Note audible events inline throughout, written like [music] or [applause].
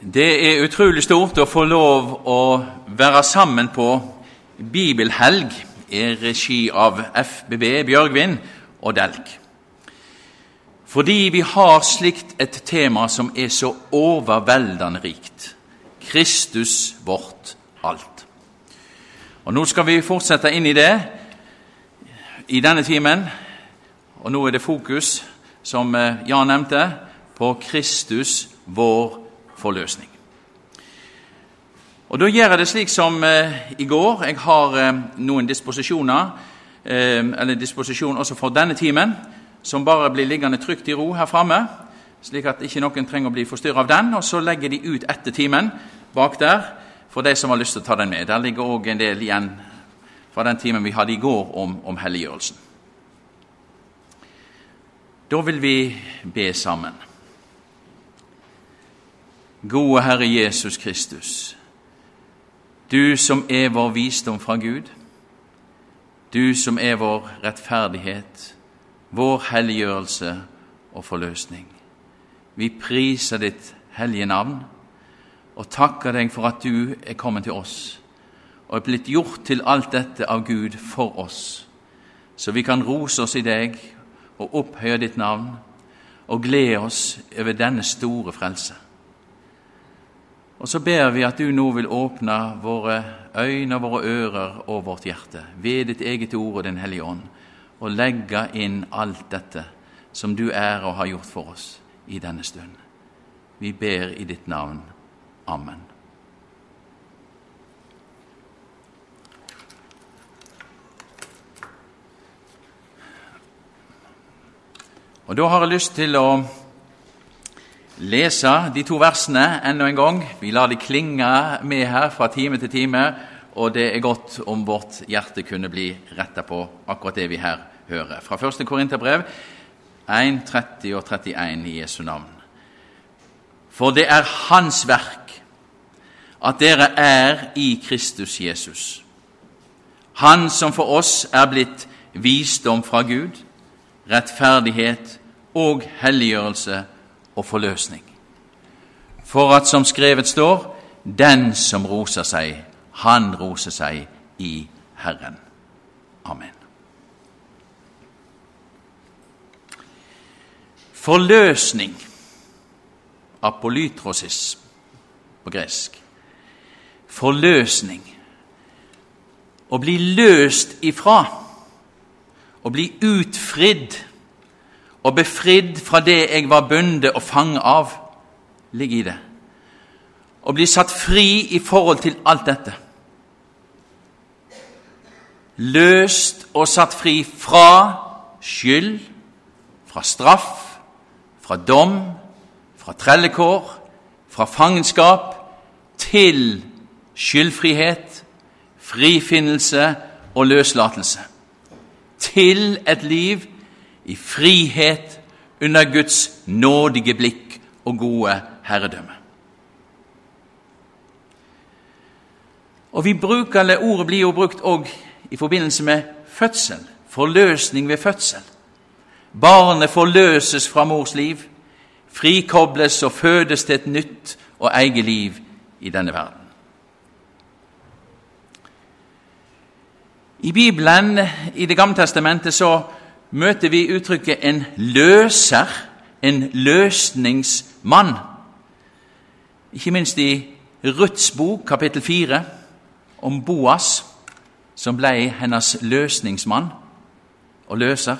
Det er utrolig stort å få lov å være sammen på bibelhelg i regi av FBB Bjørgvin og Delk. Fordi vi har slikt et tema som er så overveldende rikt. Kristus vårt alt. Og Nå skal vi fortsette inn i det i denne timen. Og nå er det fokus, som eh, Jan nevnte, på Kristus vår forløsning. Og Da gjør jeg det slik som eh, i går. Jeg har eh, noen disposisjoner, eh, eller disposisjon også for denne timen, som bare blir liggende trygt i ro her framme, slik at ikke noen trenger å bli forstyrra av den. Og så legger de ut etter timen bak der for de som har lyst til å ta den med. Der ligger òg en del igjen fra den timen vi hadde i går om, om helliggjørelsen. Da vil vi be sammen. Gode Herre Jesus Kristus, du som er vår visdom fra Gud, du som er vår rettferdighet, vår helliggjørelse og forløsning. Vi priser ditt hellige navn og takker deg for at du er kommet til oss og er blitt gjort til alt dette av Gud for oss, så vi kan rose oss i deg og opphøye ditt navn og glede oss over denne store frelse. Og så ber vi at du nå vil åpne våre øyne, våre ører og vårt hjerte ved ditt eget ord og Den hellige ånd, og legge inn alt dette som du er og har gjort for oss i denne stund. Vi ber i ditt navn. Amen. Og Da har jeg lyst til å lese de to versene enda en gang. Vi lar de klinge med her fra time til time, og det er godt om vårt hjerte kunne bli retta på akkurat det vi her hører. Fra 1. Korinterbrev 1, 30 og 31 i Jesu navn. For det er Hans verk at dere er i Kristus Jesus. Han som for oss er blitt visdom fra Gud, rettferdighet og helliggjørelse og forløsning. For at, som skrevet står, den som roser seg, han roser seg i Herren. Amen. Forløsning, apolytrosis på gresk. Forløsning. Å bli løst ifra, å bli utfridd og befridd fra det jeg var bundet og fanget av, ligger i det. Å bli satt fri i forhold til alt dette. Løst og satt fri fra skyld, fra straff, fra dom, fra trellekår, fra fangenskap, til skyldfrihet, frifinnelse og løslatelse. Til et liv i frihet under Guds nådige blikk og gode herredømme. Og vi bruker, eller Ordet blir jo brukt òg i forbindelse med fødsel. Forløsning ved fødsel. Barnet forløses fra mors liv, frikobles og fødes til et nytt og eget liv i denne verden. I Bibelen, i Det gamle testamentet, så møter vi uttrykket 'en løser', en løsningsmann. Ikke minst i Ruths bok, kapittel 4, om Boas, som ble hennes løsningsmann og løser.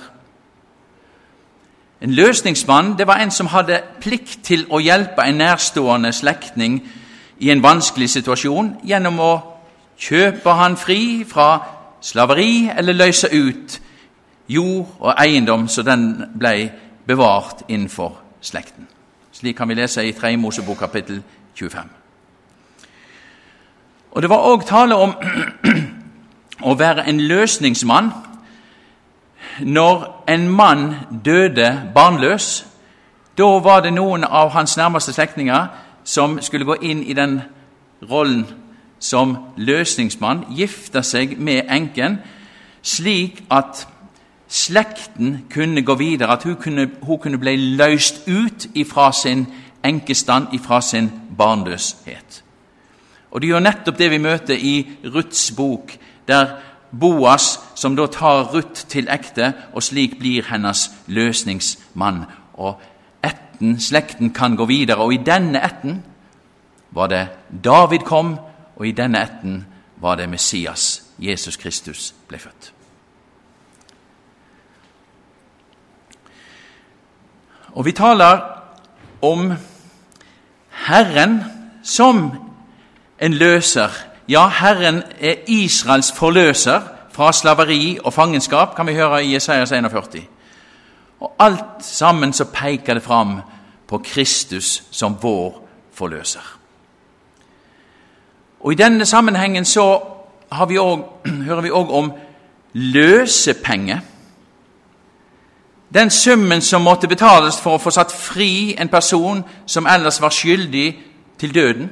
En løsningsmann det var en som hadde plikt til å hjelpe en nærstående slektning i en vanskelig situasjon gjennom å kjøpe han fri fra slaveri eller løse ut jord og eiendom så den ble bevart innenfor slekten. Slik kan vi lese i 3. Mosebok kapittel 25. Og Det var òg tale om [clears throat] å være en løsningsmann når en mann døde barnløs. Da var det noen av hans nærmeste slektninger som skulle gå inn i den rollen som løsningsmann, gifte seg med enken, slik at slekten kunne gå videre, at hun kunne, hun kunne bli løst ut ifra sin enkestand, ifra sin barnløshet. Og det gjør nettopp det vi møter i Ruths bok, der Boas, som da tar Ruth til ekte, og slik blir hennes løsningsmann. Og etten, slekten, kan gå videre. Og i denne etten var det David kom, og i denne etten var det Messias, Jesus Kristus, ble født. Og vi taler om Herren som en løser. Ja, Herren er Israels forløser fra slaveri og fangenskap, kan vi høre i Jesajas 41. Og alt sammen så peker det fram på Kristus som vår forløser. Og I denne sammenhengen så vi også, [clears throat] hører vi òg om løsepenge. Den summen som måtte betales for å få satt fri en person som ellers var skyldig til døden.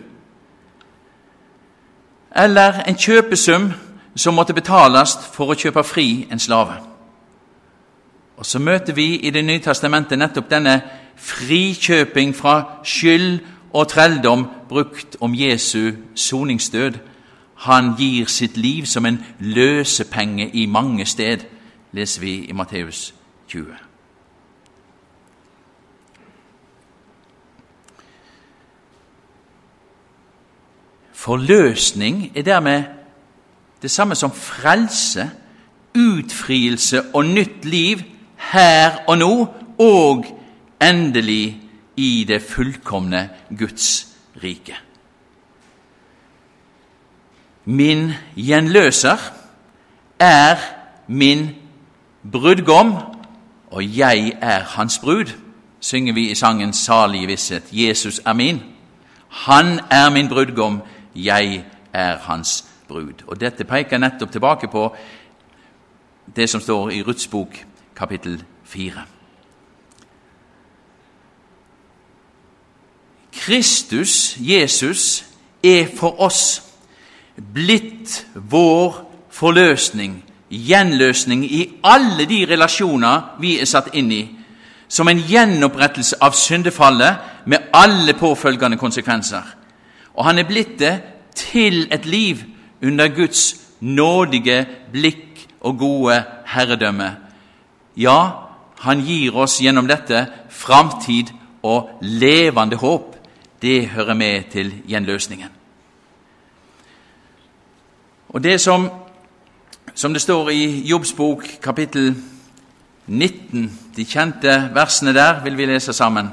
Eller en kjøpesum som måtte betales for å kjøpe fri en slave. Og Så møter vi i Det nye testamentet nettopp denne frikjøping fra skyld og trelldom brukt om Jesu soningsdød. Han gir sitt liv som en løsepenge i mange sted, leser vi i Matteus 20. Forløsning er dermed det samme som frelse, utfrielse og nytt liv her og nå, og endelig i det fullkomne Guds rike. Min gjenløser er min brudgom, og jeg er hans brud, synger vi i sangen Salige visshet. Jesus er min. Han er min brudgom, jeg er hans brud. Og Dette peker nettopp tilbake på det som står i Ruths bok, kapittel 4. Kristus, Jesus, er for oss blitt vår forløsning, gjenløsning, i alle de relasjoner vi er satt inn i, som en gjenopprettelse av syndefallet med alle påfølgende konsekvenser. Og han er blitt det til et liv under Guds nådige blikk og gode herredømme. Ja, han gir oss gjennom dette framtid og levende håp det hører med til gjenløsningen. Og det som, som det står i Jobbs bok, kapittel 19, de kjente versene der, vil vi lese sammen.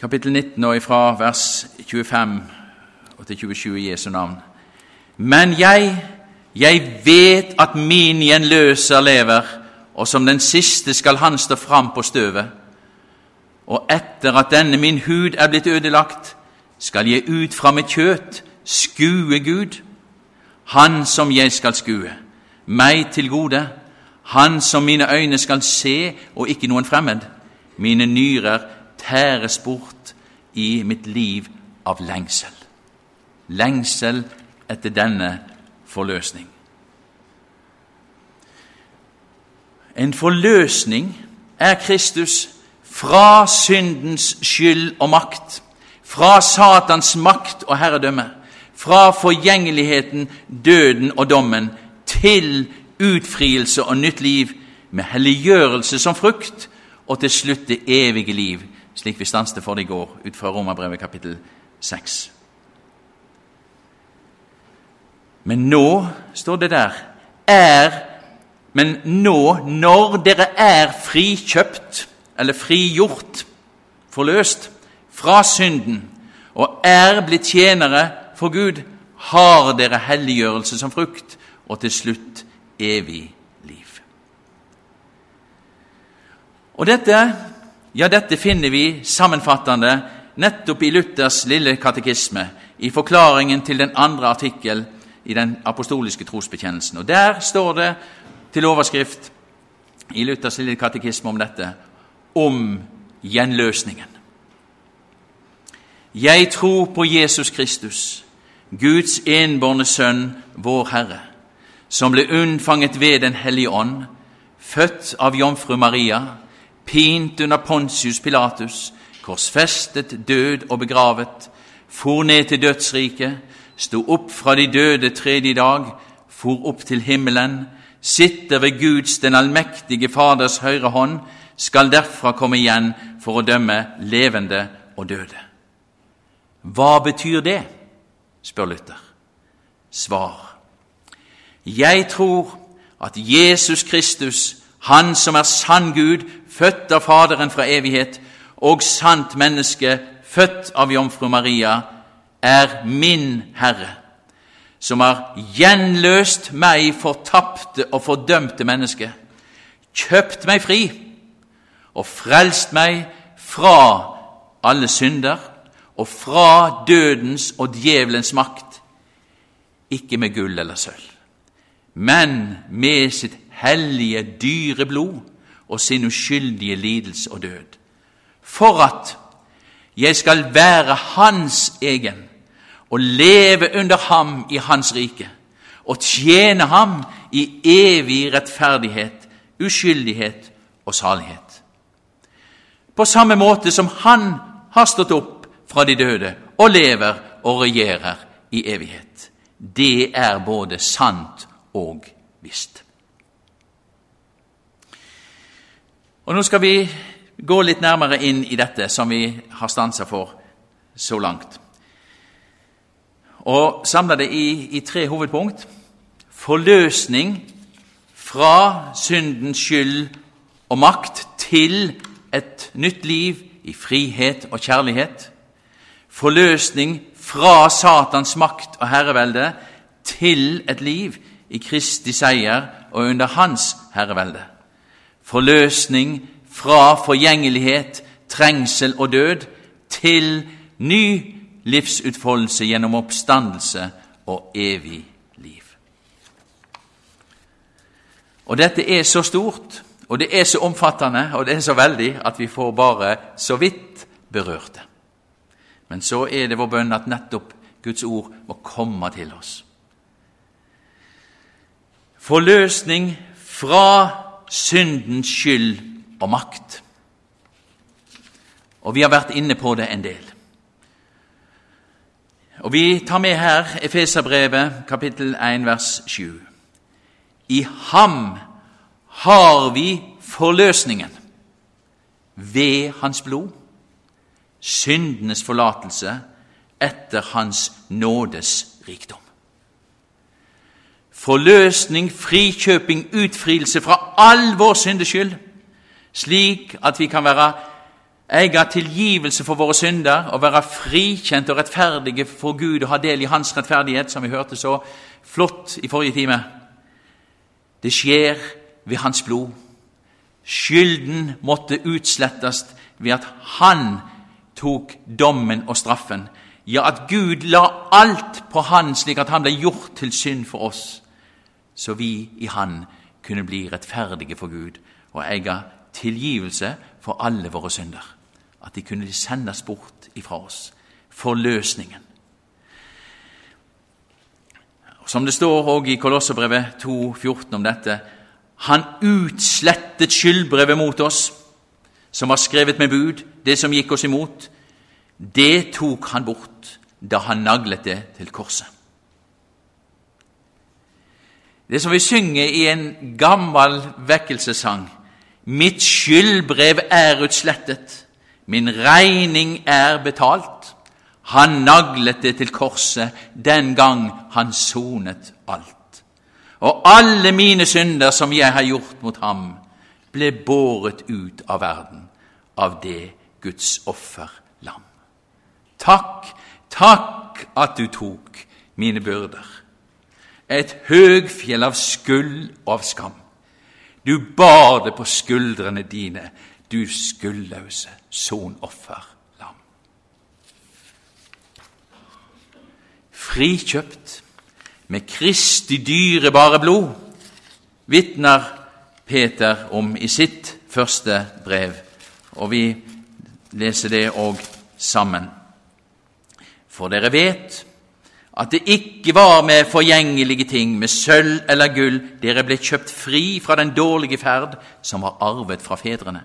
Kapittel 19 og ifra vers 25 og til 27 i Jesu navn. Men jeg, jeg vet at min gjenløser lever, og som den siste skal han stå fram på støvet og etter at denne min hud er blitt ødelagt, skal jeg ut fra mitt kjøt skue Gud, Han som jeg skal skue, meg til gode, Han som mine øyne skal se og ikke noen fremmed. Mine nyrer tæres bort i mitt liv av lengsel. Lengsel etter denne forløsning. En forløsning er Kristus fra syndens skyld og makt, fra Satans makt og herredømme, fra forgjengeligheten, døden og dommen, til utfrielse og nytt liv, med helliggjørelse som frukt, og til slutt det evige liv, slik vi stanset for det i går, ut fra Romerbrevet kapittel 6. Men nå, står det der, er Men nå, når dere er frikjøpt eller frigjort, forløst, fra synden og er blitt tjenere for Gud, har dere helliggjørelse som frukt, og til slutt evig liv. Og dette, ja, dette finner vi sammenfattende nettopp i Luthers lille katekisme, i forklaringen til den andre artikkel i den apostoliske trosbekjennelsen. Og Der står det til overskrift i Luthers lille katekisme om dette om gjenløsningen. Jeg tror på Jesus Kristus, Guds enbårne Sønn, vår Herre, som ble unnfanget ved Den hellige ånd, født av jomfru Maria, pint under Pontius Pilatus, korsfestet, død og begravet, for ned til dødsriket, sto opp fra de døde tredje dag, for opp til himmelen, sitter ved Guds, den allmektige Faders høyre hånd, skal derfra komme igjen for å dømme levende og døde. Hva betyr det? spør Luther. Svar. Jeg tror at Jesus Kristus, Han som er sann Gud, født av Faderen fra evighet, og sant menneske, født av Jomfru Maria, er min Herre, som har gjenløst meg fortapte og fordømte menneske, kjøpt meg fri og frelst meg fra alle synder og fra dødens og djevelens makt, ikke med gull eller sølv, men med sitt hellige, dyre blod og sin uskyldige lidelse og død, for at jeg skal være hans egen og leve under ham i hans rike og tjene ham i evig rettferdighet, uskyldighet og salighet. På samme måte som han har stått opp fra de døde og lever og regjerer i evighet. Det er både sant og visst. Og Nå skal vi gå litt nærmere inn i dette som vi har stansa for så langt og samla det i, i tre hovedpunkt. Forløsning fra syndens skyld og makt til et nytt liv i frihet og kjærlighet. Forløsning fra Satans makt og herrevelde til et liv i Kristi seier og under Hans herrevelde. Forløsning fra forgjengelighet, trengsel og død til ny livsutfoldelse gjennom oppstandelse og evig liv. Og Dette er så stort, og det er så omfattende, og det er så veldig at vi får bare så vidt berørt det. Men så er det vår bønn at nettopp Guds ord må komme til oss. Forløsning fra syndens skyld og makt. Og vi har vært inne på det en del. Og Vi tar med her Efeserbrevet, kapittel 1, vers 7. I ham har vi forløsningen ved hans blod, syndenes forlatelse etter hans nådes rikdom. Forløsning, frikjøping, utfrielse fra all vår syndeskyld, slik at vi kan være eie tilgivelse for våre synder og være frikjent og rettferdige for Gud og ha del i Hans rettferdighet, som vi hørte så flott i forrige time. Det skjer ved Hans blod. Skylden måtte utslettes ved at Han tok dommen og straffen. Ja, at Gud la alt på Han, slik at Han ble gjort til synd for oss, så vi i Han kunne bli rettferdige for Gud og eie tilgivelse for alle våre synder at de kunne sendes bort ifra oss. Forløsningen. Som det står også i Kolosserbrevet 2,14 om dette Han utslettet skyldbrevet mot oss, som var skrevet med bud, det som gikk oss imot. Det tok han bort da han naglet det til korset. Det som vi synger i en gammel vekkelsessang Mitt skyldbrev er utslettet. Min regning er betalt. Han naglet det til korset den gang han sonet alt. Og alle mine synder som jeg har gjort mot ham, ble båret ut av verden av det Guds offerlam. Takk, takk at du tok mine byrder. Et høgfjell av skyld og av skam. Du bar det på skuldrene dine du skuldløse sonofferlam. Frikjøpt med Kristi dyrebare blod, vitner Peter om i sitt første brev, og vi leser det òg sammen. For dere vet at det ikke var med forgjengelige ting, med sølv eller gull, dere ble kjøpt fri fra den dårlige ferd som var arvet fra fedrene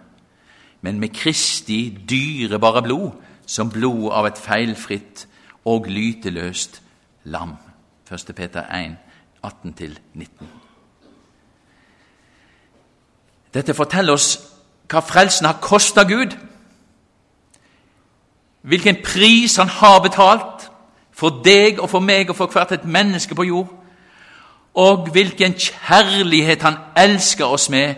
men med Kristi dyrebare blod, som blod av et feilfritt og lyteløst lam. 1. Peter 1, 18-19. Dette forteller oss hva frelsen har kosta Gud. Hvilken pris han har betalt for deg og for meg og for hvert et menneske på jord. Og hvilken kjærlighet han elsker oss med,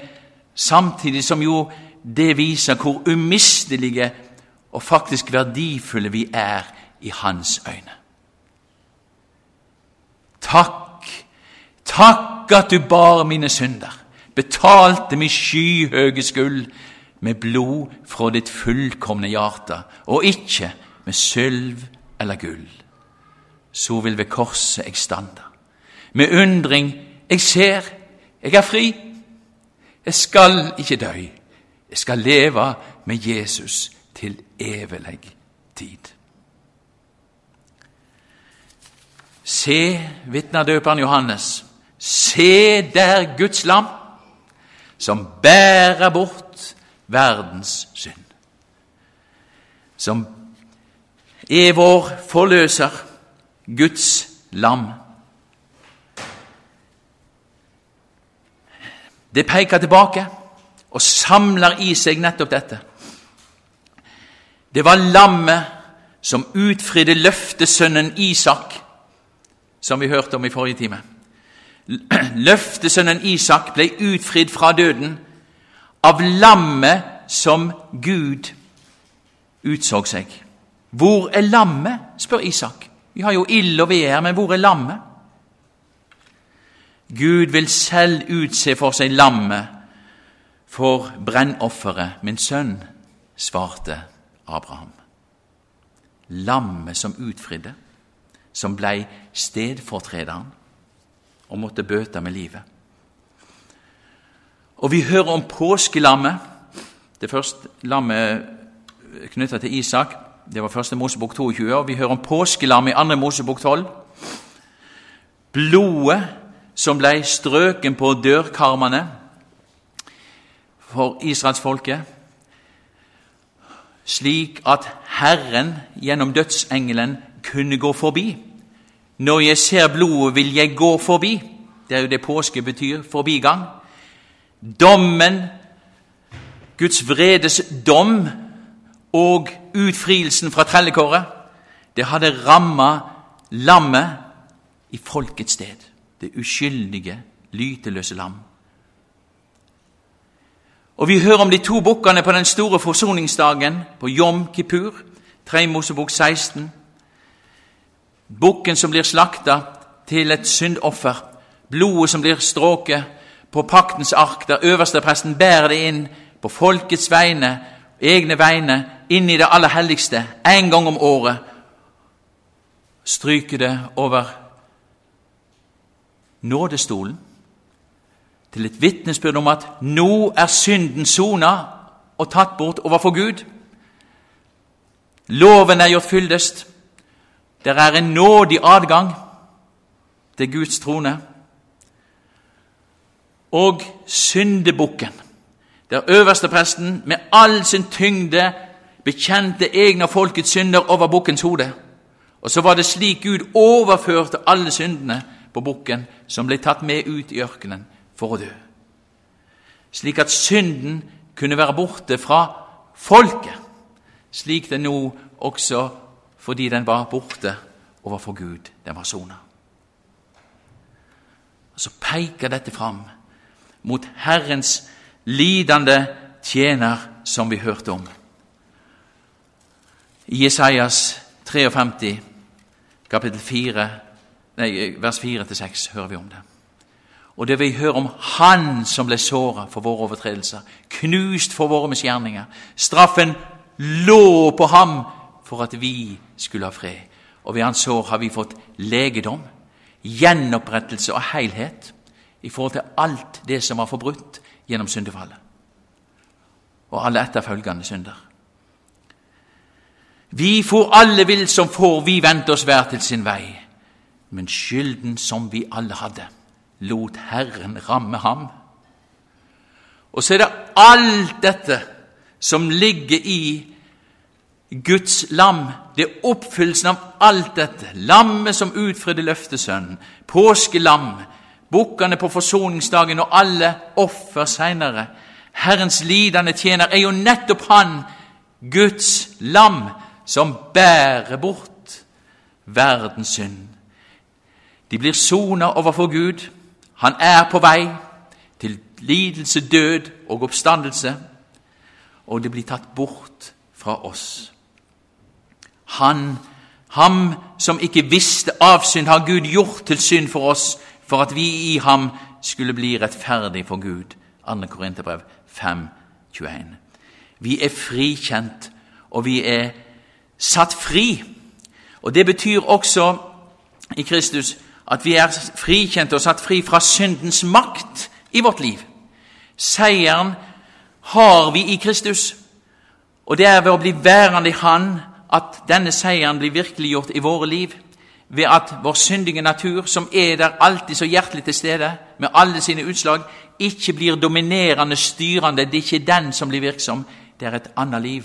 samtidig som jo det viser hvor umistelige og faktisk verdifulle vi er i hans øyne. Takk, takk at du bar mine synder, betalte min skyhøge skyld med blod fra ditt fullkomne hjerte, og ikke med sølv eller gull. Så vil ved korset jeg standa. Med undring jeg ser, jeg er fri. Jeg skal ikke dø. Jeg skal leve med Jesus til evig tid. Se, vitner døperen Johannes, se der Guds lam, som bærer bort verdens synd. Som er vår forløser, Guds lam. Det peker tilbake og samler i seg nettopp dette. Det var lammet som utfridde løftesønnen Isak, som vi hørte om i forrige time. Løftesønnen Isak ble utfridd fra døden av lammet som Gud utså seg. Hvor er lammet? spør Isak. Vi har jo ild og her, men hvor er lammet? Gud vil selv utse for seg lammet for brennofferet, min sønn, svarte Abraham. Lammet som utfridde, som blei stedfortrederen og måtte bøte med livet. Og vi hører om påskelammet. Det første lammet knytta til Isak, det var første Mosebok 22. og Vi hører om påskelam i andre Mosebok 12. Blodet som blei strøken på dørkarmene for israelsfolket, slik at Herren gjennom dødsengelen kunne gå forbi. Når jeg ser blodet, vil jeg gå forbi. Det er jo det påske betyr forbigang. Dommen, Guds vredes dom og utfrielsen fra trellekåret, det hadde ramma lammet i folkets sted. Det uskyldige, lyteløse lam. Og Vi hører om de to bukkene på den store forsoningsdagen, på Jom Kippur, 3 Mosebok 16. Bukken som blir slakta til et syndoffer, blodet som blir stråket på paktens ark, der øverstepresten bærer det inn på folkets vegne, egne vegne, inn i det aller helligste, en gang om året. Stryker det over nådestolen til et vitnesbyrd om at nå er synden sona og tatt bort overfor Gud. Loven er gjort fyldest. Det er en nådig adgang til Guds trone. Og syndebukken, der øverstepresten med all sin tyngde bekjente egne og folkets synder over bukkens hode. Og så var det slik Gud overførte alle syndene på bukken, som ble tatt med ut i ørkenen for å dø. Slik at synden kunne være borte fra folket, slik den nå også fordi den var borte overfor Gud. Den var sona. Så peker dette fram mot Herrens lidende tjener, som vi hørte om. I Jesajas 53, kapittel 4, nei, vers 4-6, hører vi om det. Og det vi hører om Han som ble såra for våre overtredelser, knust for våre misgjerninger. Straffen lå på ham for at vi skulle ha fred. Og ved hans sår har vi fått legedom, gjenopprettelse og helhet i forhold til alt det som var forbrutt gjennom syndefallet. Og alle etterfølgende synder. Vi for alle vil som får, vi vendte oss hver til sin vei. Men skylden som vi alle hadde, lot Herren ramme ham. Og så er det alt dette som ligger i Guds lam. Det er oppfyllelsen av alt dette. Lammet som utfridde løftesønnen. Påskelam. Bukkene på forsoningsdagen og alle offer seinere. Herrens lidende tjener er jo nettopp han, Guds lam, som bærer bort verdens synd. De blir sona overfor Gud. Han er på vei til lidelse, død og oppstandelse, og det blir tatt bort fra oss. Han, ham som ikke visste av synd, har Gud gjort til synd for oss, for at vi i ham skulle bli rettferdig for Gud. 2. Korinterbrev 5, 21. Vi er frikjent, og vi er satt fri. Og Det betyr også i Kristus at vi er frikjent og satt fri fra syndens makt i vårt liv. Seieren har vi i Kristus, og det er ved å bli værende i Han at denne seieren blir virkeliggjort i våre liv. Ved at vår syndige natur, som er der alltid så hjertelig til stede, med alle sine utslag, ikke blir dominerende, styrende. Det er ikke den som blir virksom. Det er et annet liv.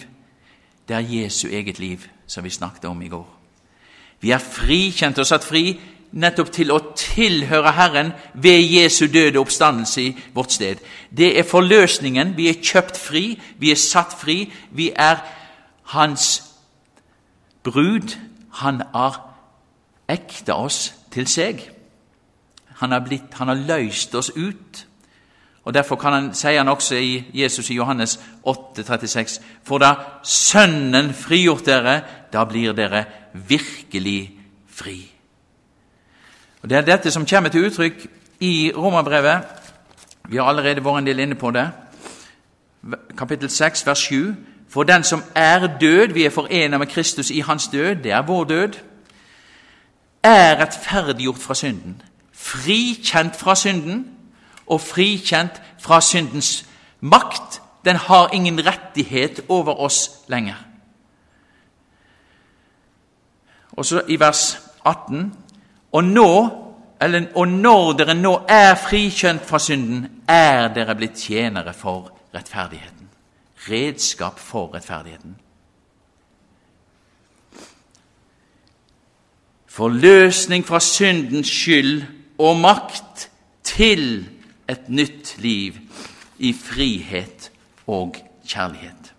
Det er Jesu eget liv, som vi snakket om i går. Vi er frikjent og satt fri nettopp til å tilhøre Herren ved Jesu døde oppstandelse i vårt sted. Det er forløsningen. Vi er kjøpt fri, vi er satt fri. Vi er Hans brud. Han har ekta oss til seg. Han har, blitt, han har løst oss ut. Og Derfor kan han, sier han også i Jesus i Johannes 8, 36, For da Sønnen frigjort dere, da blir dere virkelig fri. Og Det er dette som kommer til uttrykk i Romerbrevet. Vi har allerede vært en del inne på det. Kapittel 6, vers 7. For den som er død, vi er forenet med Kristus i hans død, det er vår død, er rettferdiggjort fra synden, frikjent fra synden og frikjent fra syndens makt. Den har ingen rettighet over oss lenger. Og så i vers 18 og nå, eller, og når dere nå er frikjent fra synden, er dere blitt tjenere for rettferdigheten. Redskap for rettferdigheten. Forløsning fra syndens skyld og makt til et nytt liv i frihet og kjærlighet.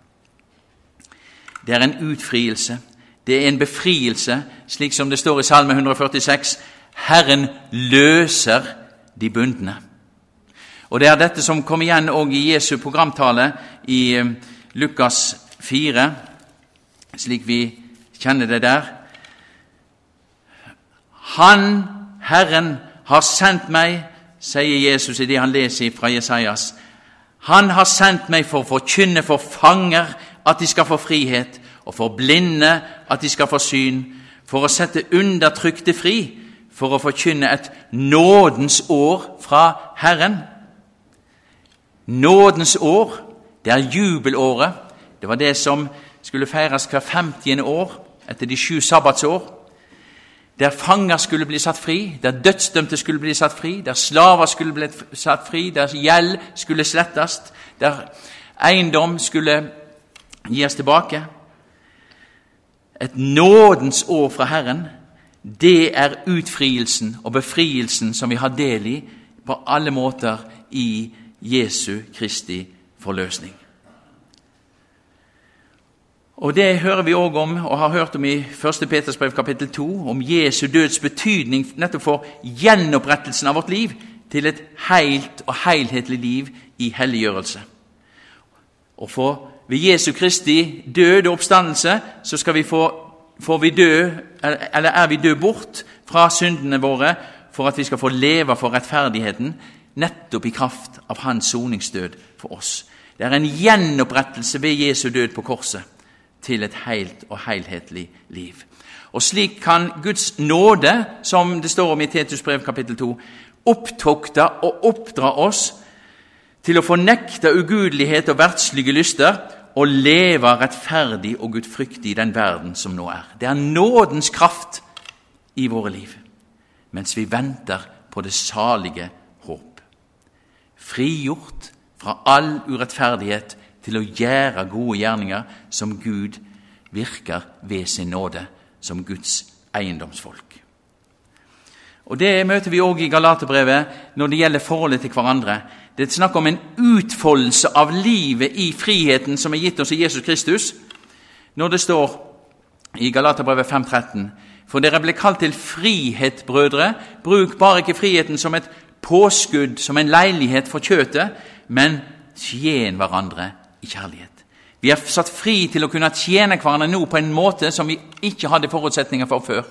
Det er en utfrielse det er en befrielse, slik som det står i Salme 146. Herren løser de bundne. Og Det er dette som kommer igjen òg i Jesu programtale i eh, Lukas 4, slik vi kjenner det der. Han, Herren, har sendt meg, sier Jesus i det han leser fra Jesajas. Han har sendt meg for å forkynne for fanger at de skal få frihet, og for blinde at de skal få syn, for å sette undertrykte fri, for å forkynne et nådens år fra Herren. Nådens år, det er jubelåret. Det var det som skulle feires hver 50. år etter de sju sabbatsår. Der fanger skulle bli satt fri, der dødsdømte skulle bli satt fri, der slaver skulle bli satt fri, der gjeld skulle slettes, der eiendom skulle gis tilbake et nådens år fra Herren, det er utfrielsen og befrielsen som vi har del i på alle måter i Jesu Kristi forløsning. Og Det hører vi òg om, og har hørt om i 1. Peters brev kapittel 2, om Jesu døds betydning nettopp for gjenopprettelsen av vårt liv til et helt og helhetlig liv i helliggjørelse. Og for ved Jesu Kristi død og oppstandelse så skal vi få, får vi dø, eller er vi død bort fra syndene våre for at vi skal få leve for rettferdigheten, nettopp i kraft av Hans soningsdød for oss. Det er en gjenopprettelse ved Jesu død på korset til et helt og helhetlig liv. Og slik kan Guds nåde, som det står om i Tetus brev kapittel 2, opptokte og oppdra oss til å fornekte ugudelighet og verdslige lyster og leve rettferdig og gudfryktig i den verden som nå er. Det er nådens kraft i våre liv, mens vi venter på det salige håp. Frigjort fra all urettferdighet til å gjøre gode gjerninger som Gud virker ved sin nåde, som Guds eiendomsfolk. Og Det møter vi òg i Galaterbrevet når det gjelder forholdet til hverandre. Det er snakk om en utfoldelse av livet i friheten som er gitt oss i Jesus Kristus. Når det står i Galaterbrevet 5.13.: For dere ble kalt til frihet, brødre. Bruk bare ikke friheten som et påskudd, som en leilighet for kjøtet, men tjen hverandre i kjærlighet. Vi er satt fri til å kunne tjene hverandre nå på en måte som vi ikke hadde forutsetninger for før.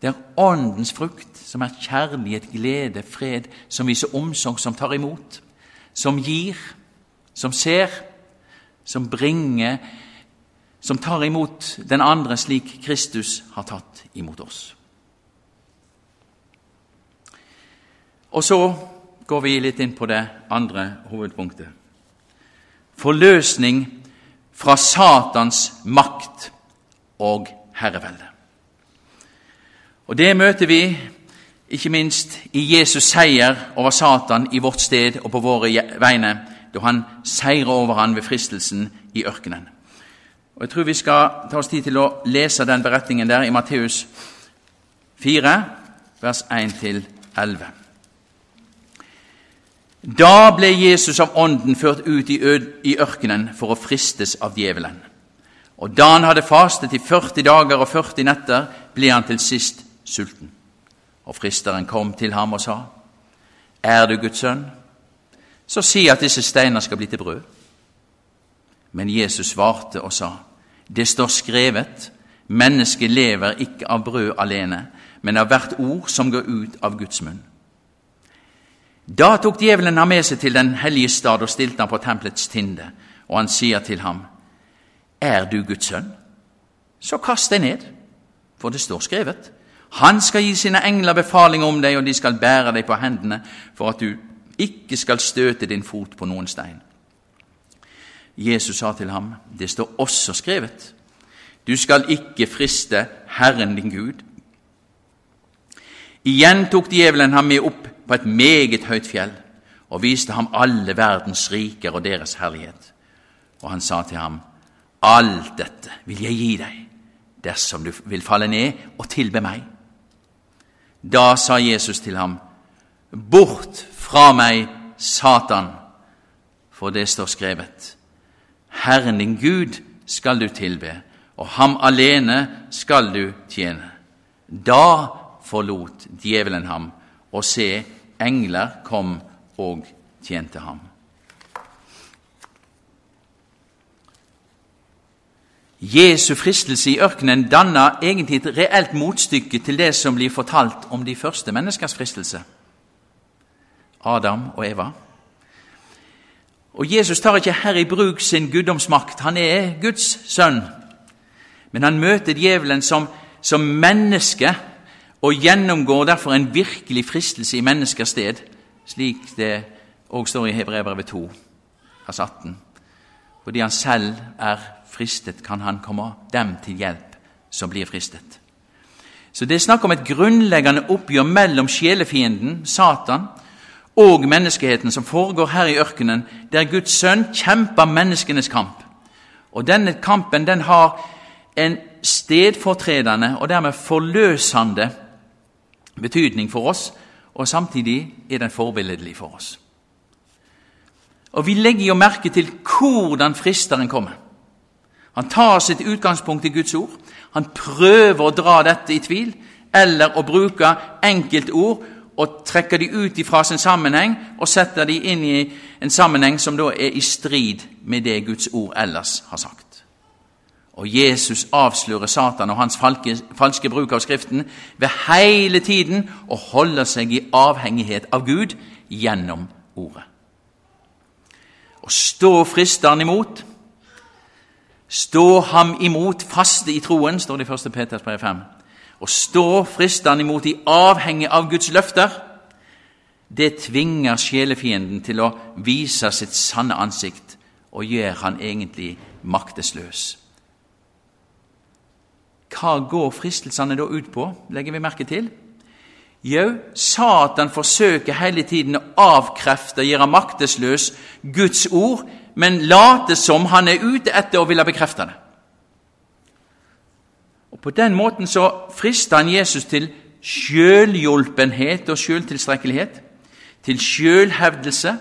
Det er Åndens frukt, som er kjærlighet, glede, fred, som viser omsorg, som tar imot, som gir, som ser, som bringer, som tar imot den andre slik Kristus har tatt imot oss. Og så går vi litt inn på det andre hovedpunktet. Forløsning fra Satans makt og herrevelde. Og Det møter vi ikke minst i Jesus seier over Satan i vårt sted og på våre vegne, da han seirer over han ved fristelsen i ørkenen. Og Jeg tror vi skal ta oss tid til å lese den beretningen der i Matteus 4, vers 1-11. Da ble Jesus av Ånden ført ut i, i ørkenen for å fristes av djevelen. Og da han hadde fastet i 40 dager og 40 netter, ble han til sist sulten. Og fristeren kom til ham og sa, Er du Guds sønn, så si at disse steiner skal bli til brød. Men Jesus svarte og sa, Det står skrevet, mennesket lever ikke av brød alene, men av hvert ord som går ut av Guds munn. Da tok djevelen ham med seg til den hellige stad og stilte ham på tempelets tinde, og han sier til ham, Er du Guds sønn? Så kast deg ned, for det står skrevet, han skal gi sine engler befaling om deg, og de skal bære deg på hendene, for at du ikke skal støte din fot på noen stein. Jesus sa til ham, det står også skrevet, du skal ikke friste Herren din Gud. Igjen tok djevelen ham med opp på et meget høyt fjell og viste ham alle verdens riker og deres herlighet. Og han sa til ham, alt dette vil jeg gi deg dersom du vil falle ned og tilbe meg. Da sa Jesus til ham, Bort fra meg, Satan, for det står skrevet, Herren din Gud skal du tilbe, og ham alene skal du tjene. Da forlot djevelen ham, og se, engler kom og tjente ham. Jesu fristelse i ørkenen danner egentlig et reelt motstykke til det som blir fortalt om de første menneskers fristelse Adam og Eva. Og Jesus tar ikke her i bruk sin guddomsmakt. Han er Guds sønn. Men han møter djevelen som, som menneske og gjennomgår derfor en virkelig fristelse i menneskers sted, slik det òg står i Hebrevet 2, vers 18. Fordi han selv er fristet, kan han komme dem til hjelp som blir fristet. Så det er snakk om et grunnleggende oppgjør mellom sjelefienden, Satan, og menneskeheten som foregår her i ørkenen, der Guds sønn kjemper menneskenes kamp. Og Denne kampen den har en stedfortredende og dermed forløsende betydning for oss, og samtidig er den forbilledlig for oss. Og Vi legger jo merke til hvordan fristeren kommer. Han tar sitt utgangspunkt i Guds ord. Han prøver å dra dette i tvil, eller å bruke enkeltord og trekke de ut fra sin sammenheng og sette de inn i en sammenheng som da er i strid med det Guds ord ellers har sagt. Og Jesus avslører Satan og hans falske, falske bruk av Skriften ved hele tiden å holde seg i avhengighet av Gud gjennom Ordet. Å stå fristeren imot Stå ham imot faste i troen, står det i 1. Peters brev 5. Å stå fristeren imot i avhengig av Guds løfter, det tvinger sjelefienden til å vise sitt sanne ansikt og gjør han egentlig maktesløs. Hva går fristelsene da ut på, legger vi merke til? Jo, Satan forsøker hele tiden å avkrefte og gjøre maktesløs Guds ord men later som han er ute etter å ville bekrefte det. Og På den måten så frister han Jesus til sjølhjulpenhet og sjøltilstrekkelighet, til sjølhevdelse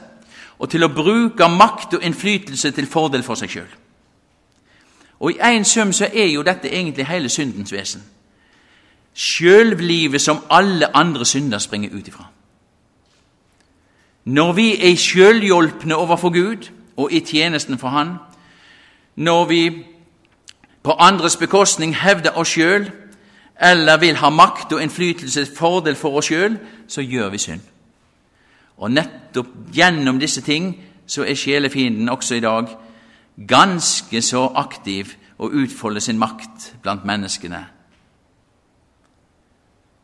og til å bruke makt og innflytelse til fordel for seg sjøl. Og i én sum så er jo dette egentlig hele syndens vesen. Sjølvlivet som alle andre synder springer ut ifra. Når vi er sjølhjulpne overfor Gud og i tjenesten for Han, når vi på andres bekostning hevder oss sjøl eller vil ha makt og innflytelse til fordel for oss sjøl, så gjør vi synd. Og nettopp gjennom disse ting så er sjelefienden også i dag ganske så aktiv og utfolder sin makt blant menneskene.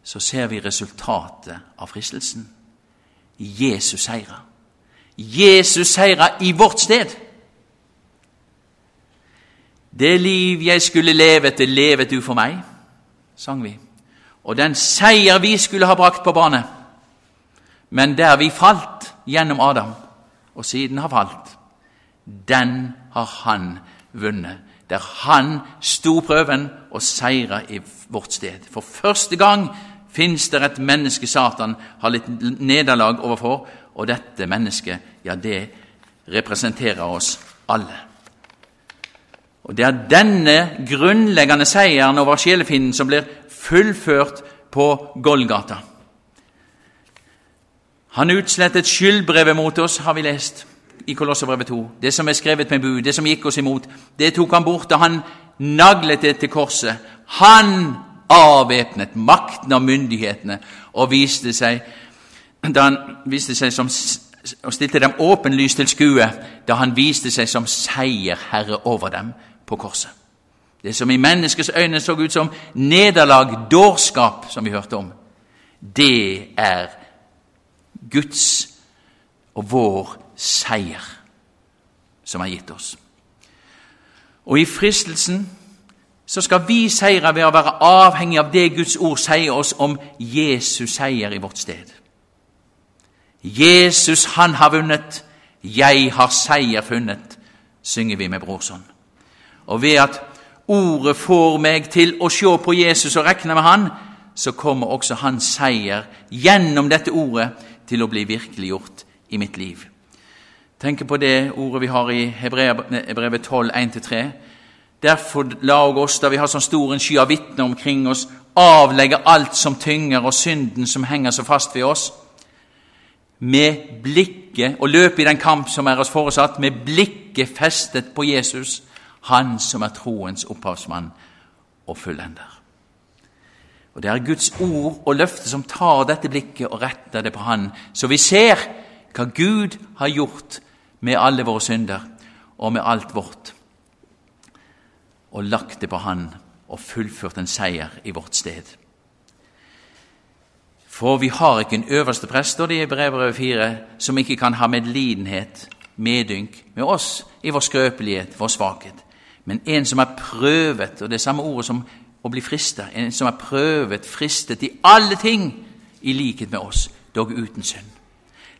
Så ser vi resultatet av fristelsen. Jesus seira. Jesus seira i vårt sted. Det liv jeg skulle leve, det levet du for meg, sang vi. Og den seier vi skulle ha brakt på bane, men der vi falt gjennom Adam, og siden har falt, den har han vunnet. Der han sto prøven og seira i vårt sted. For første gang fins det et menneske Satan har litt nederlag overfor, og dette mennesket, ja, det representerer oss alle. Og Det er denne grunnleggende seieren over sjelefienden som blir fullført på Golgata. Han utslettet skyldbrevet mot oss, har vi lest i Kolosserbrevet 2. Det som er skrevet med bud, det som gikk oss imot, det tok han bort da han naglet det til korset. Han avvæpnet makten og myndighetene og viste seg, da han viste seg som, og stilte dem åpenlyst til skue da han viste seg som seierherre over dem på korset. Det som i menneskets øyne så ut som nederlag, dårskap, som vi hørte om, det er Guds og vår seier som er gitt oss. Og i fristelsen så skal vi seire ved å være avhengig av det Guds ord sier oss om Jesus seier i vårt sted. Jesus, han har vunnet, jeg har seier funnet, synger vi med Brorson. Og ved at ordet får meg til å se på Jesus og regne med han, så kommer også hans seier gjennom dette ordet til å bli virkeliggjort i mitt liv. Tenk på det ordet vi har i Hebrevet 12, 1-3. Derfor la oss, da vi har sånn stor en sky av vitner omkring oss, avlegge alt som tynger, og synden som henger så fast ved oss, med blikket, og løpe i den kamp som er oss foresatt, med blikket festet på Jesus, han som er troens opphavsmann og fullender. Og Det er Guds ord og løfte som tar dette blikket og retter det på Han, så vi ser hva Gud har gjort med alle våre synder og med alt vårt, og lagt det på Han og fullført en seier i vårt sted. For vi har ikke en øverste prest, står det i brevbrevet 4, som ikke kan ha medlidenhet, medynk, med oss i vår skrøpelighet, vår svakhet, men en som er prøvet, og det er samme ordet som å bli fristet, en som er prøvet, fristet i alle ting, i likhet med oss, dog uten synd.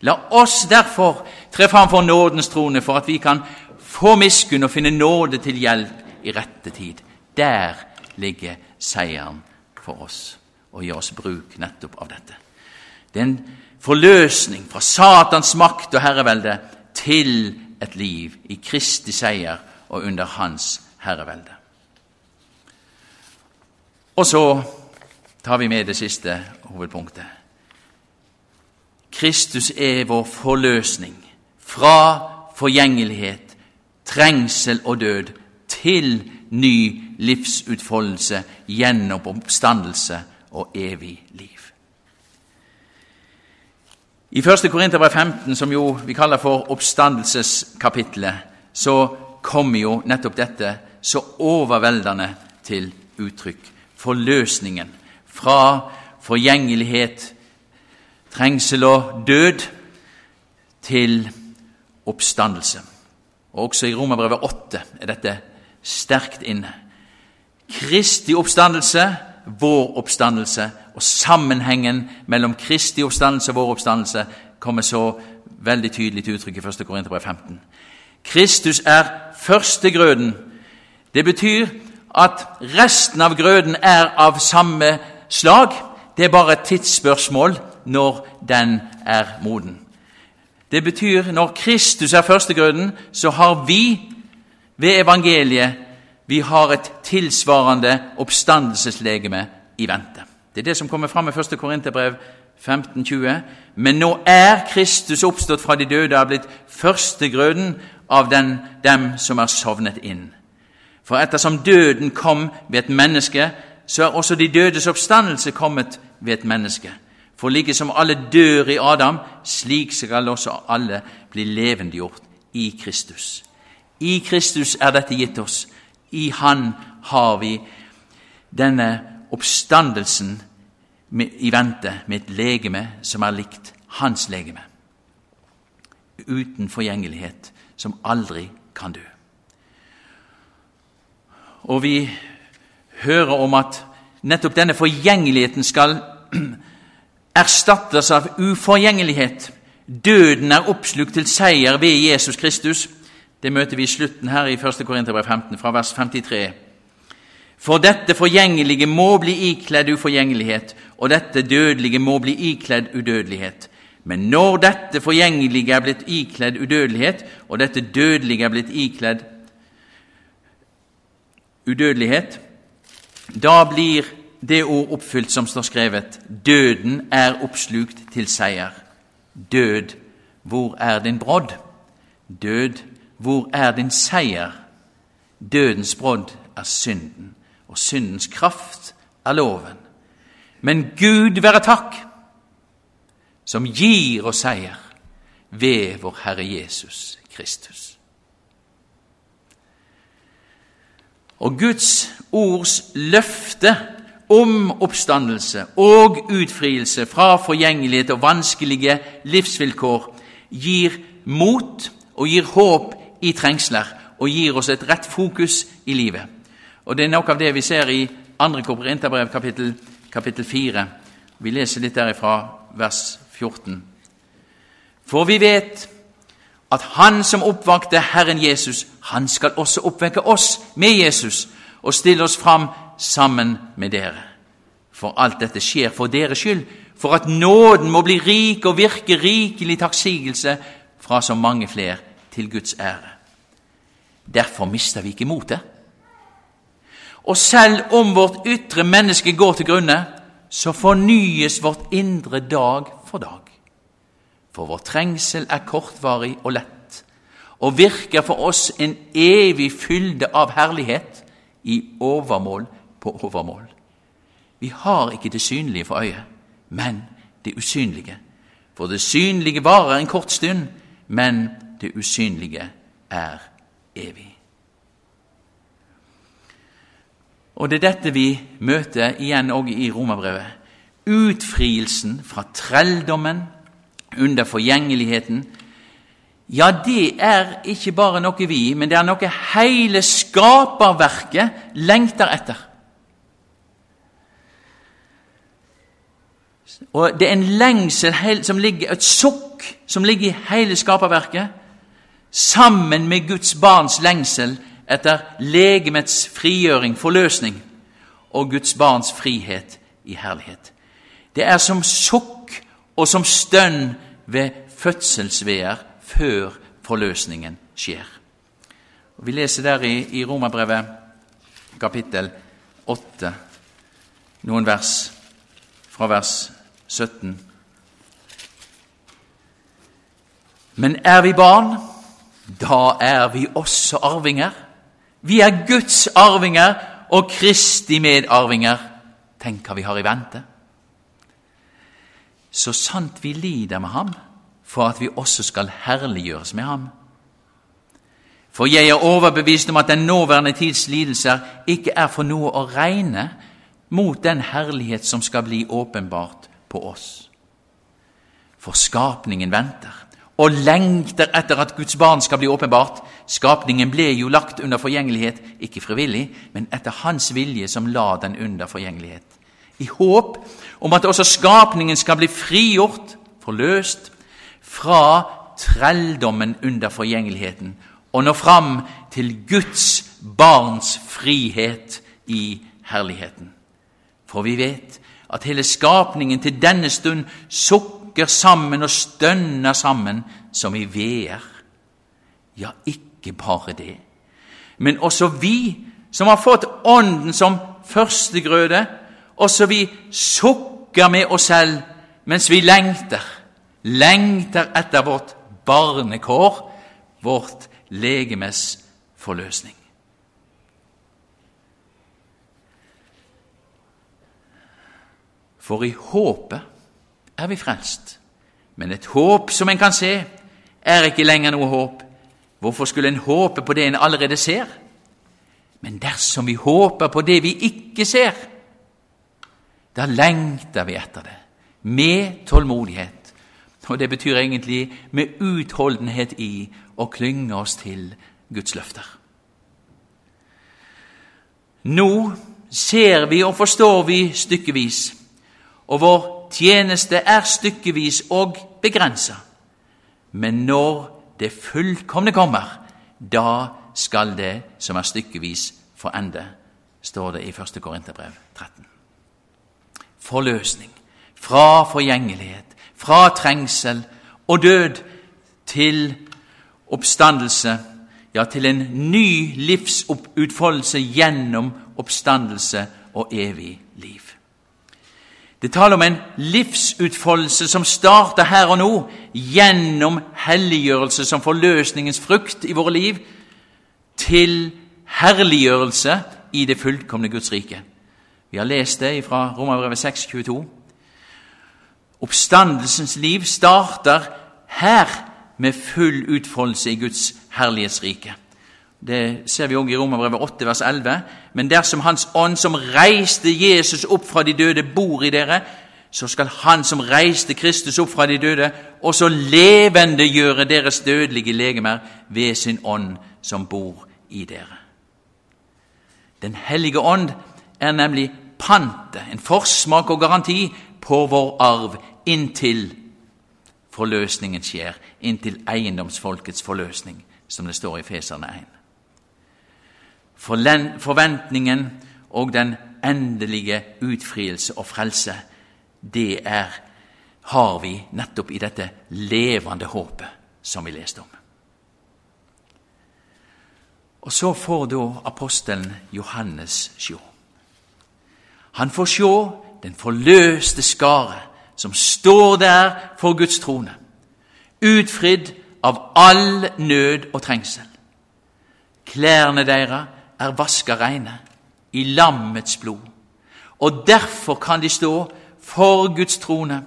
La oss derfor tre fram for nådens trone, for at vi kan få miskunn og finne nåde til hjelp i rette tid. Der ligger seieren for oss, og gjør oss bruk nettopp av dette. Det er en forløsning fra Satans makt og herrevelde til et liv i Kristi seier og under Hans herrevelde. Og så tar vi med det siste hovedpunktet. Kristus er vår forløsning fra forgjengelighet, trengsel og død til ny livsutfoldelse gjennom oppstandelse og evig liv. I 1. Korinterbrev 15, som jo vi kaller for oppstandelseskapitlet, så kommer jo nettopp dette så overveldende til uttrykk. Forløsningen fra forgjengelighet, trengsel og død til oppstandelse. Og Også i Romerbrevet 8 er dette sterkt inne. Kristi oppstandelse, vår oppstandelse, og sammenhengen mellom Kristi oppstandelse og vår oppstandelse kommer så veldig tydelig til uttrykk i 1. Korinterbrev 15. Kristus er førstegrøden. Det betyr at resten av grøden er av samme slag. Det er bare et tidsspørsmål når den er moden. Det betyr når Kristus er førstegrøden, så har vi ved evangeliet vi har et tilsvarende oppstandelseslegeme i vente. Det er det som kommer fram i 1. Korinterbrev 15,20. Men nå er Kristus oppstått fra de døde og er blitt førstegrøden av den, dem som er sovnet inn. For ettersom døden kom ved et menneske, så er også de dødes oppstandelse kommet ved et menneske. For like som alle dør i Adam, slik skal også alle bli levendegjort i Kristus. I Kristus er dette gitt oss. I Han har vi denne oppstandelsen i vente med et legeme som er likt hans legeme. Uten forgjengelighet, som aldri kan dø. Og vi hører om at nettopp denne forgjengeligheten skal erstattes av uforgjengelighet. Døden er oppslukt til seier ved Jesus Kristus. Det møter vi i slutten her i 1. Korinterbrev 15, fra vers 53. For dette forgjengelige må bli ikledd uforgjengelighet, og dette dødelige må bli ikledd udødelighet. Men når dette forgjengelige er blitt ikledd udødelighet, og dette dødelige er blitt ikledd udødelighet, da blir det ord oppfylt som står skrevet Døden er oppslukt til seier. Død, hvor er din brodd? Død, hvor er din seier? Dødens brodd er synden, og syndens kraft er loven. Men Gud være takk, som gir oss seier ved vår Herre Jesus Kristus. Og Guds ords løfte om oppstandelse og utfrielse fra forgjengelighet og vanskelige livsvilkår gir mot og gir håp i trengsler og gir oss et rett fokus i livet. Og Det er noe av det vi ser i 2. Korinterbrev kapittel, kapittel 4. Vi leser litt derifra vers 14. For vi vet at Han som oppvakte Herren Jesus, han skal også oppvekke oss med Jesus og stille oss fram sammen med dere. For alt dette skjer for deres skyld, for at nåden må bli rik og virke rikelig takksigelse fra så mange flere til Guds ære. Derfor mister vi ikke motet. Og selv om vårt ytre menneske går til grunne, så fornyes vårt indre dag for dag. For vår trengsel er kortvarig og lett, og virker for oss en evig fylde av herlighet i overmål på overmål. Vi har ikke det synlige for øyet, men det usynlige. For det synlige varer en kort stund, men det usynlige er evig. Og det er dette vi møter igjen òg i Romerbrevet. Utfrielsen fra trelldommen under forgjengeligheten. Ja, det er ikke bare noe vi, men det er noe hele skaperverket lengter etter. Og det er en lengsel som ligger, et sukk som ligger i hele skaperverket, sammen med Guds barns lengsel etter legemets frigjøring, forløsning, og Guds barns frihet i herlighet. Det er som sukk og som stønn ved fødselsveer før forløsningen skjer. Og vi leser der i, i Romerbrevet kapittel 8 noen vers fra vers 17. Men er vi barn, da er vi også arvinger. Vi er Guds arvinger og Kristi medarvinger. Tenk hva vi har i vente så sant vi lider med ham, for at vi også skal herliggjøres med ham. For jeg er overbevist om at den nåværende tids lidelser ikke er for noe å regne mot den herlighet som skal bli åpenbart på oss. For skapningen venter og lengter etter at Guds barn skal bli åpenbart. Skapningen ble jo lagt under forgjengelighet, ikke frivillig, men etter Hans vilje som la den under forgjengelighet. I håp om at også skapningen skal bli frigjort, forløst, fra trelldommen under forgjengeligheten og nå fram til Guds barns frihet i herligheten. For vi vet at hele skapningen til denne stund sukker sammen og stønner sammen som i veer. Ja, ikke bare det, men også vi som har fått Ånden som førstegrøde, også vi sukker med oss selv mens vi lengter, lengter etter vårt barnekår, vårt legemes forløsning. For i håpet er vi frelst. Men et håp som en kan se, er ikke lenger noe håp. Hvorfor skulle en håpe på det en allerede ser? Men dersom vi håper på det vi ikke ser, da lengter vi etter det, med tålmodighet. Og det betyr egentlig med utholdenhet i å klynge oss til Guds løfter. Nå ser vi og forstår vi stykkevis, og vår tjeneste er stykkevis og begrensa. Men når det fullkomne kommer, da skal det som er stykkevis, få ende, står det i 1. Korinterbrev 13. Forløsning fra forgjengelighet, fra trengsel og død til oppstandelse, ja, til en ny livsutfoldelse gjennom oppstandelse og evig. Det taler om en livsutfoldelse som starter her og nå, gjennom helliggjørelse som forløsningens frukt i våre liv, til herliggjørelse i det fullkomne Guds rike. Vi har lest det fra Romerbrevet 6, 22. Oppstandelsens liv starter her med full utfoldelse i Guds herlighetsrike. Det ser vi òg i Romerbrevet 8, vers 11. Men dersom Hans ånd, som reiste Jesus opp fra de døde, bor i dere, så skal Han som reiste Kristus opp fra de døde, også levendegjøre deres dødelige legemer ved sin ånd som bor i dere. Den hellige ånd er nemlig pantet, en forsmak og garanti på vår arv inntil forløsningen skjer, inntil eiendomsfolkets forløsning, som det står i Feserne 1. Forventningen og den endelige utfrielse og frelse, det er, har vi nettopp i dette levende håpet som vi leste om. Og så får da apostelen Johannes sjå. Han får sjå den forløste skare som står der for Guds trone, utfridd av all nød og trengsel. Klærne deres er vaska reine i lammets blod, og derfor kan de stå for Guds trone,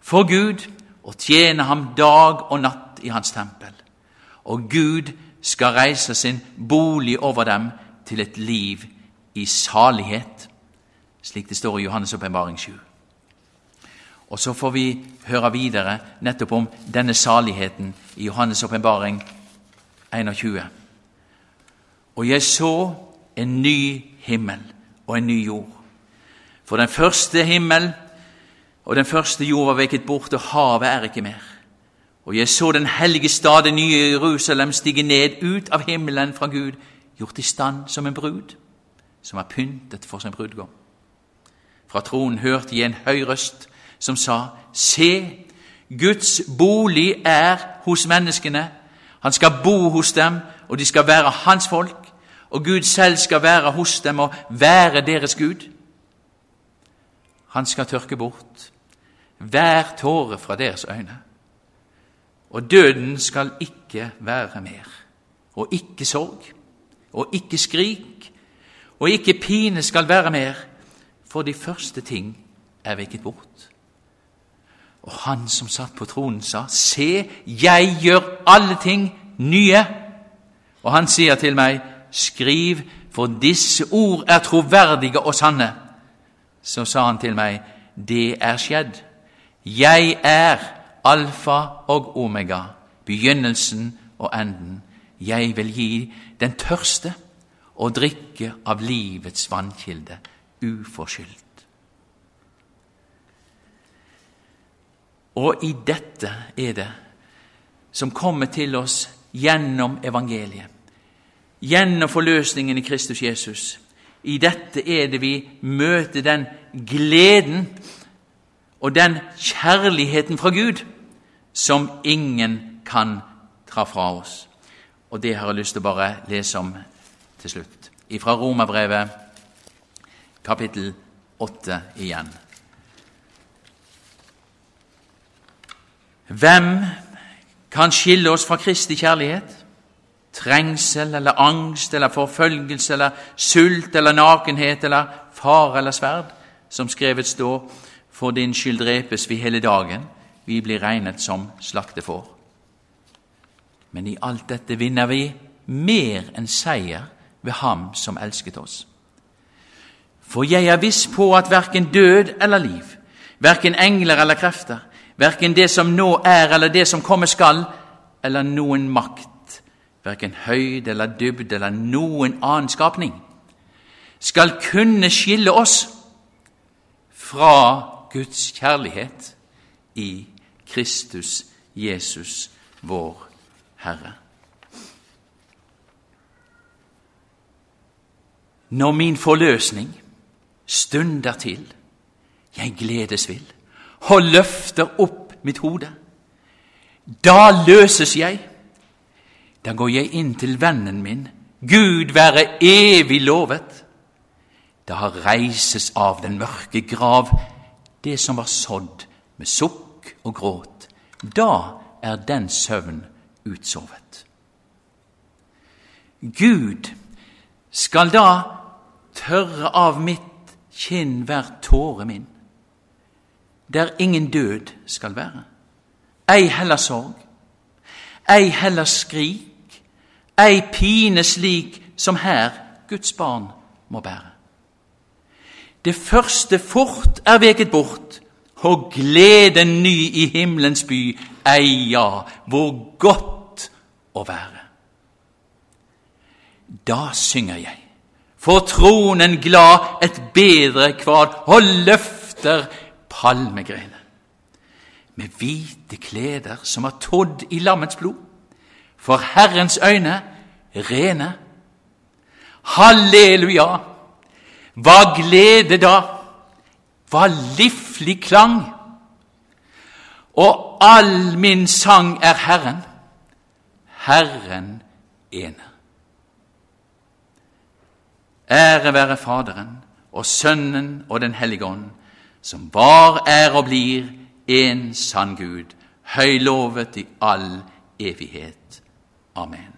for Gud, og tjene ham dag og natt i hans tempel. Og Gud skal reise sin bolig over dem til et liv i salighet, slik det står i Johannes' åpenbaring 7. Og så får vi høre videre nettopp om denne saligheten i Johannes' åpenbaring 21. Og jeg så en ny himmel og en ny jord. For den første himmel og den første jord var veket bort, og havet er ikke mer. Og jeg så den hellige stad, det nye Jerusalem, stige ned ut av himmelen fra Gud, gjort i stand som en brud, som er pyntet for sin brudgom. Fra tronen hørte jeg en høy røst som sa, Se, Guds bolig er hos menneskene. Han skal bo hos dem, og de skal være hans folk. Og Gud selv skal være hos dem og være deres Gud. Han skal tørke bort hver tåre fra deres øyne. Og døden skal ikke være mer. Og ikke sorg. Og ikke skrik. Og ikke pine skal være mer. For de første ting er vekket bort. Og han som satt på tronen, sa, Se, jeg gjør alle ting nye. Og han sier til meg, Skriv, for disse ord er troverdige og sanne. Så sa han til meg, Det er skjedd. Jeg er alfa og omega, begynnelsen og enden. Jeg vil gi den tørste å drikke av livets vannkilde uforskyldt. Og i dette er det som kommer til oss gjennom evangeliet, gjennom forløsningen i Kristus Jesus. I dette er det vi møter den gleden og den kjærligheten fra Gud som ingen kan ta fra oss. Og det har jeg lyst til å bare lese om til slutt. Fra Romerbrevet, kapittel 8 igjen. Hvem kan skille oss fra Kristi kjærlighet? Trengsel eller angst eller forfølgelse eller sult eller nakenhet eller fare eller sverd, som skrevet står, for din skyld drepes vi hele dagen, vi blir regnet som slaktefår. Men i alt dette vinner vi mer enn seier ved Ham som elsket oss. For jeg er viss på at verken død eller liv, verken engler eller krefter, verken det som nå er eller det som komme skal, eller noen makt, verken høyde eller dybde eller noen annen skapning, skal kunne skille oss fra Guds kjærlighet i Kristus Jesus, vår Herre. Når min forløsning stunder til, jeg gledes vil, og løfter opp mitt hode, da løses jeg. Da går jeg inn til vennen min, Gud være evig lovet. Da reises av den mørke grav det som var sådd med sukk og gråt. Da er den søvn utsovet. Gud skal da tørre av mitt kinn hver tåre min, der ingen død skal være, ei heller sorg, ei heller skrik, ei pine slik som her Guds barn må bære. Det første fort er veket bort, og gleden ny i himmelens by, ei ja, hvor godt å være. Da synger jeg, for tronen glad et bedre kvad, og løfter palmegrener. Med hvite kleder som er tådd i lammets blod, for Herrens øyne rene. Halleluja! Hva glede da! Hva livlig klang! Og all min sang er Herren, Herren ene. Ære være Faderen og Sønnen og Den hellige ånd, som var, er og blir en sann Gud, høylovet i all evighet. Amen.